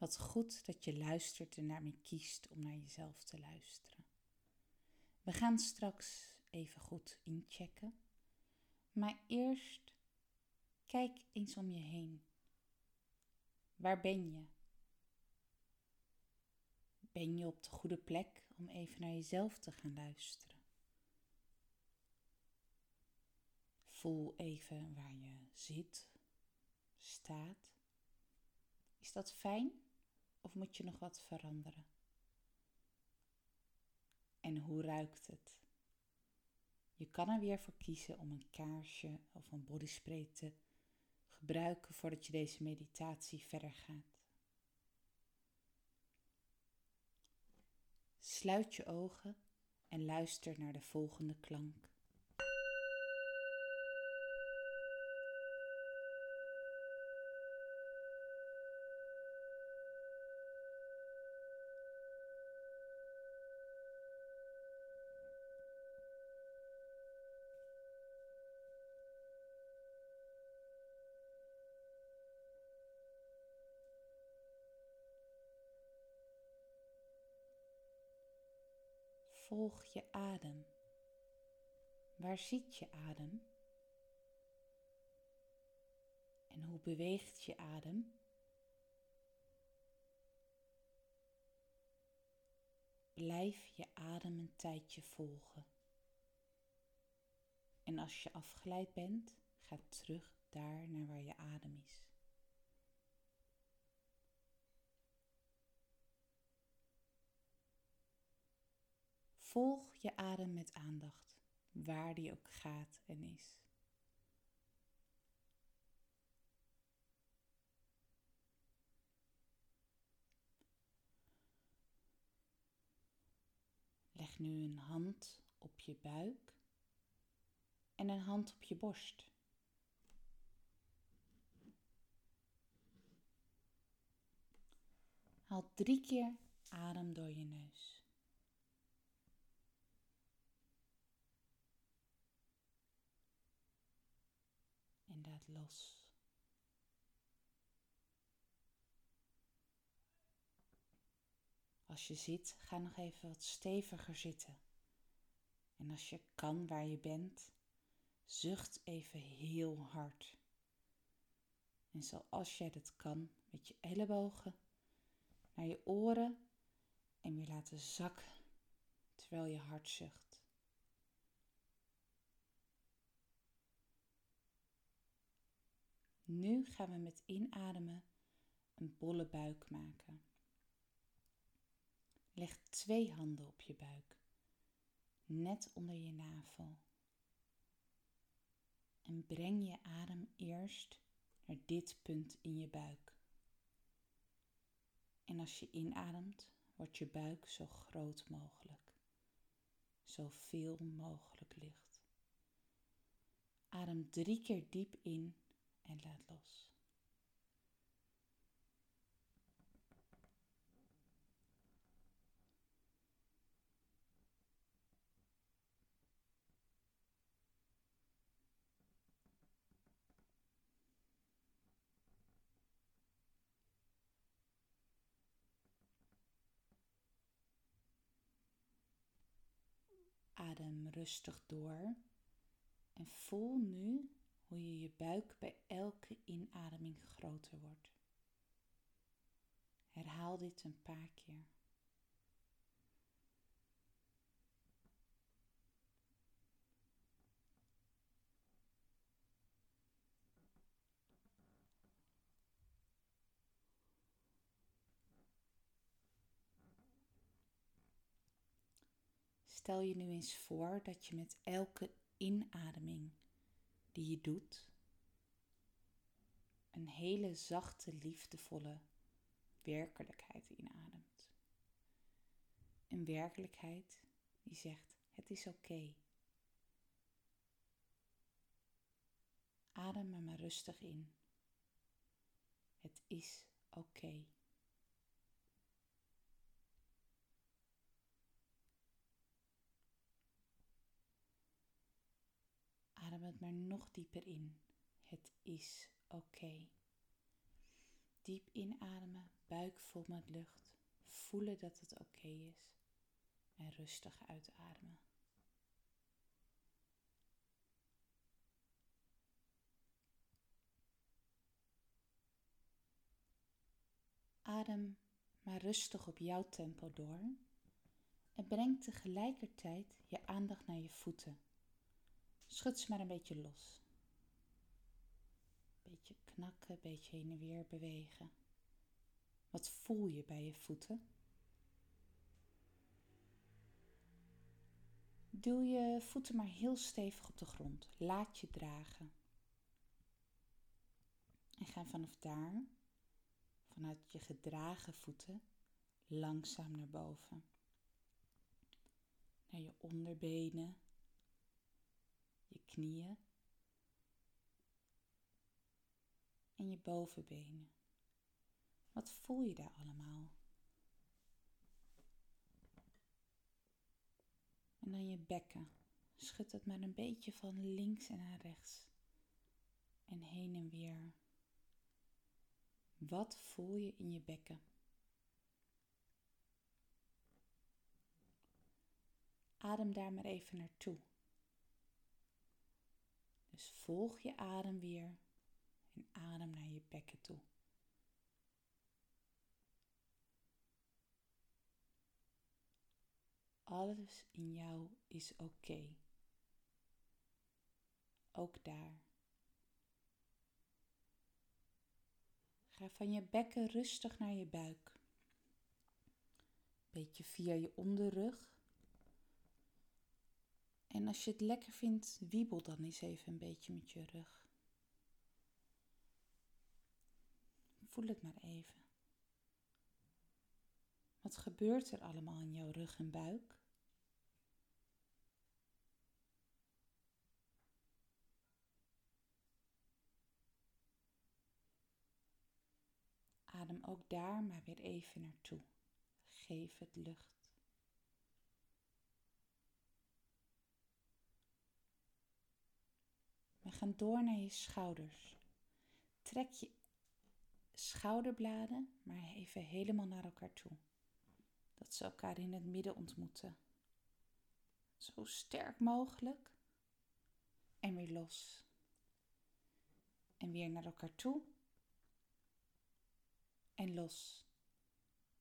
Wat goed dat je luistert en daarmee kiest om naar jezelf te luisteren. We gaan straks even goed inchecken. Maar eerst kijk eens om je heen. Waar ben je? Ben je op de goede plek om even naar jezelf te gaan luisteren? Voel even waar je zit, staat. Is dat fijn of moet je nog wat veranderen? En hoe ruikt het? Je kan er weer voor kiezen om een kaarsje of een bodyspray te gebruiken voordat je deze meditatie verder gaat. Sluit je ogen en luister naar de volgende klank. Volg je adem. Waar zit je adem? En hoe beweegt je adem? Blijf je adem een tijdje volgen. En als je afgeleid bent, ga terug daar naar waar je adem is. Volg je adem met aandacht, waar die ook gaat en is. Leg nu een hand op je buik en een hand op je borst. Haal drie keer adem door je neus. Los. Als je zit, ga nog even wat steviger zitten. En als je kan waar je bent, zucht even heel hard. En zoals jij dat kan, met je ellebogen naar je oren en weer laten zakken terwijl je hard zucht. Nu gaan we met inademen een bolle buik maken. Leg twee handen op je buik, net onder je navel. En breng je adem eerst naar dit punt in je buik. En als je inademt, wordt je buik zo groot mogelijk, zo veel mogelijk licht. Adem drie keer diep in en laat los. Adem rustig door en voel nu hoe je je buik bij elke inademing groter wordt. Herhaal dit een paar keer. Stel je nu eens voor dat je met elke inademing die je doet. Een hele zachte, liefdevolle werkelijkheid inademt. Een werkelijkheid die zegt: Het is oké. Adem er maar rustig in. Het is oké. Adem het maar nog dieper in. Het is oké. Diep inademen, buik vol met lucht. Voelen dat het oké is. En rustig uitademen. Adem maar rustig op jouw tempo door en breng tegelijkertijd je aandacht naar je voeten. Schud ze maar een beetje los. Beetje knakken, beetje heen en weer bewegen. Wat voel je bij je voeten? Duw je voeten maar heel stevig op de grond. Laat je dragen. En ga vanaf daar, vanuit je gedragen voeten, langzaam naar boven. Naar je onderbenen, je knieën en je bovenbenen. Wat voel je daar allemaal? En dan je bekken. Schud het maar een beetje van links en naar rechts. En heen en weer. Wat voel je in je bekken? Adem daar maar even naartoe. Dus volg je adem weer en adem naar je bekken toe. Alles in jou is oké. Ook daar. Ga van je bekken rustig naar je buik. Beetje via je onderrug. En als je het lekker vindt, wiebel dan eens even een beetje met je rug. Voel het maar even. Wat gebeurt er allemaal in jouw rug en buik? Adem ook daar maar weer even naartoe. Geef het lucht. We gaan door naar je schouders. Trek je schouderbladen maar even helemaal naar elkaar toe. Dat ze elkaar in het midden ontmoeten. Zo sterk mogelijk. En weer los. En weer naar elkaar toe en los.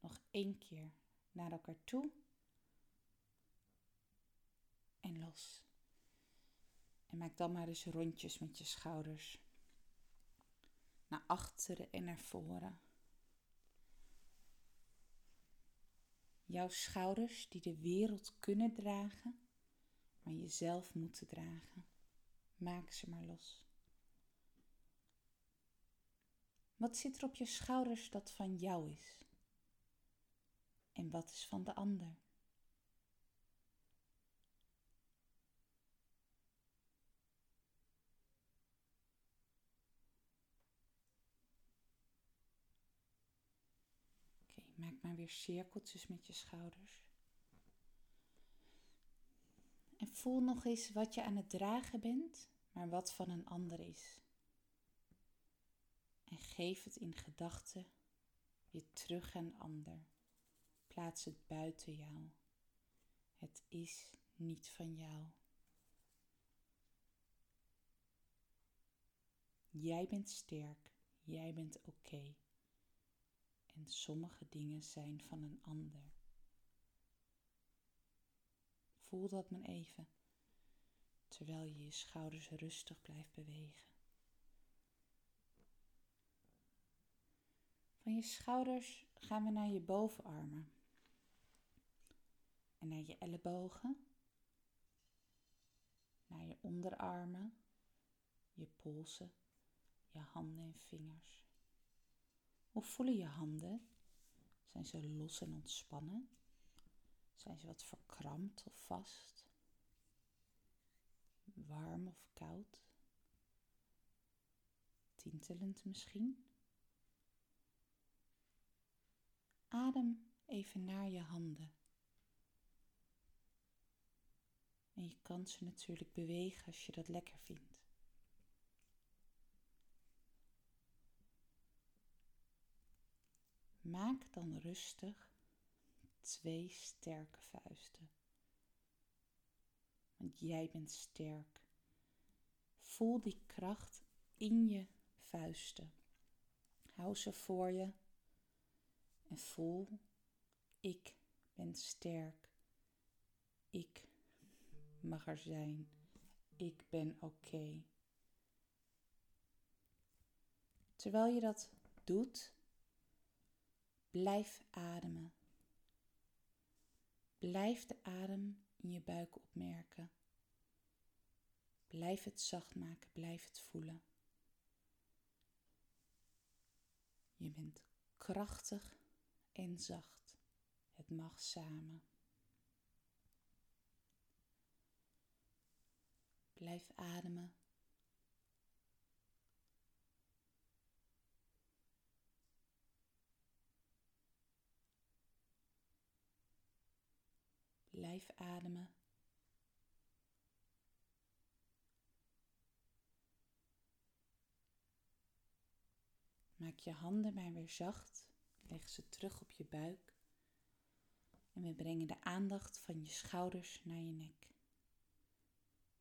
Nog één keer naar elkaar toe en los. Maak dan maar eens rondjes met je schouders. Naar achteren en naar voren. Jouw schouders die de wereld kunnen dragen, maar jezelf moeten dragen. Maak ze maar los. Wat zit er op je schouders dat van jou is? En wat is van de ander? Oké, maak maar weer cirkeltjes met je schouders. En voel nog eens wat je aan het dragen bent, maar wat van een ander is en geef het in gedachten weer terug aan ander. Plaats het buiten jou. Het is niet van jou. Jij bent sterk, jij bent oké. En sommige dingen zijn van een ander. Voel dat maar even, terwijl je je schouders rustig blijft bewegen. Van je schouders gaan we naar je bovenarmen. En naar je ellebogen. Naar je onderarmen, je polsen, je handen en vingers. Hoe voelen je handen? Zijn ze los en ontspannen? Zijn ze wat verkrampt of vast? Warm of koud? Tintelend misschien? Adem even naar je handen. En je kan ze natuurlijk bewegen als je dat lekker vindt. Maak dan rustig twee sterke vuisten. Want jij bent sterk. Voel die kracht in je vuisten. Hou ze voor je en voel, ik ben sterk. Ik mag er zijn. Ik ben oké. Terwijl je dat doet, blijf ademen. Blijf de adem in je buik opmerken. Blijf het zacht maken, blijf het voelen. Je bent krachtig en zacht. Het mag samen. Blijf ademen. Blijf ademen. Maak je handen maar weer zacht. Leg ze terug op je buik. En we brengen de aandacht van je schouders naar je nek.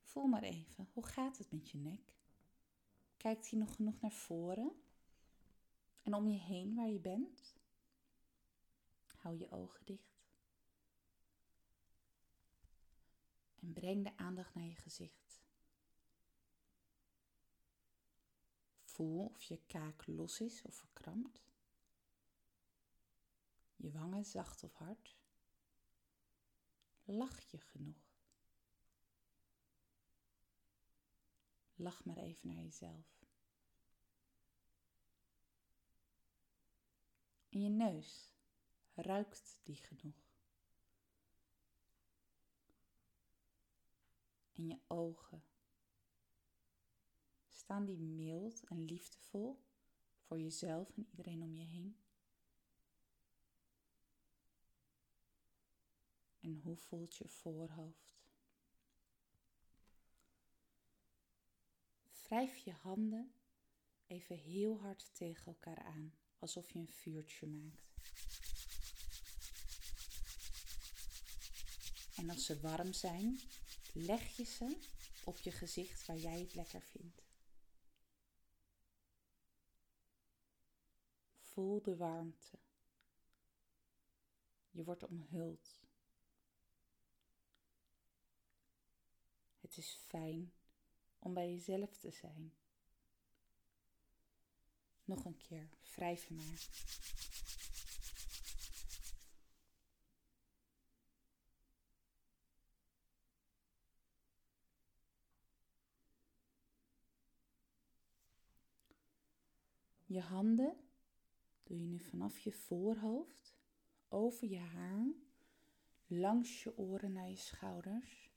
Voel maar even, hoe gaat het met je nek? Kijkt hij nog genoeg naar voren? En om je heen waar je bent? Hou je ogen dicht. En breng de aandacht naar je gezicht. Voel of je kaak los is of verkrampt. Je wangen zacht of hard. Lach je genoeg? Lach maar even naar jezelf. In je neus, ruikt die genoeg? In je ogen, staan die mild en liefdevol voor jezelf en iedereen om je heen? En hoe voelt je voorhoofd? Wrijf je handen even heel hard tegen elkaar aan, alsof je een vuurtje maakt. En als ze warm zijn, leg je ze op je gezicht waar jij het lekker vindt. Voel de warmte. Je wordt omhuld. Het is fijn om bij jezelf te zijn. Nog een keer, wrijf maar. Je handen doe je nu vanaf je voorhoofd, over je haar, langs je oren naar je schouders.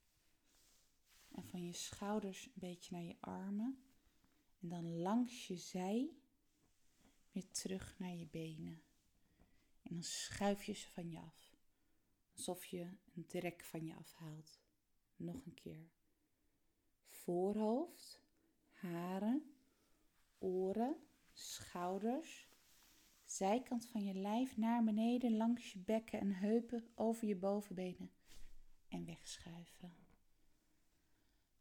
En van je schouders een beetje naar je armen. En dan langs je zij weer terug naar je benen. En dan schuif je ze van je af. Alsof je een drek van je afhaalt. Nog een keer. Voorhoofd, haren, oren, schouders, zijkant van je lijf naar beneden langs je bekken en heupen over je bovenbenen en wegschuiven.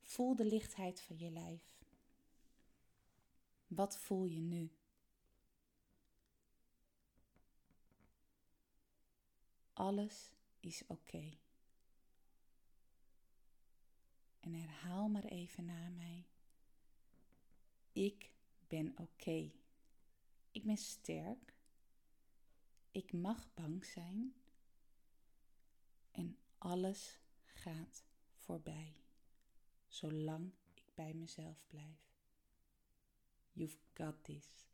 Voel de lichtheid van je lijf. Wat voel je nu? Alles is oké. En herhaal maar even na mij. Ik ben oké. Ik ben sterk. Ik mag bang zijn. En alles gaat voorbij zolang ik bij mezelf blijf. You've got this.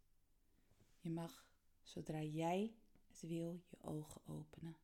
Je mag, zodra jij het wil, je ogen openen.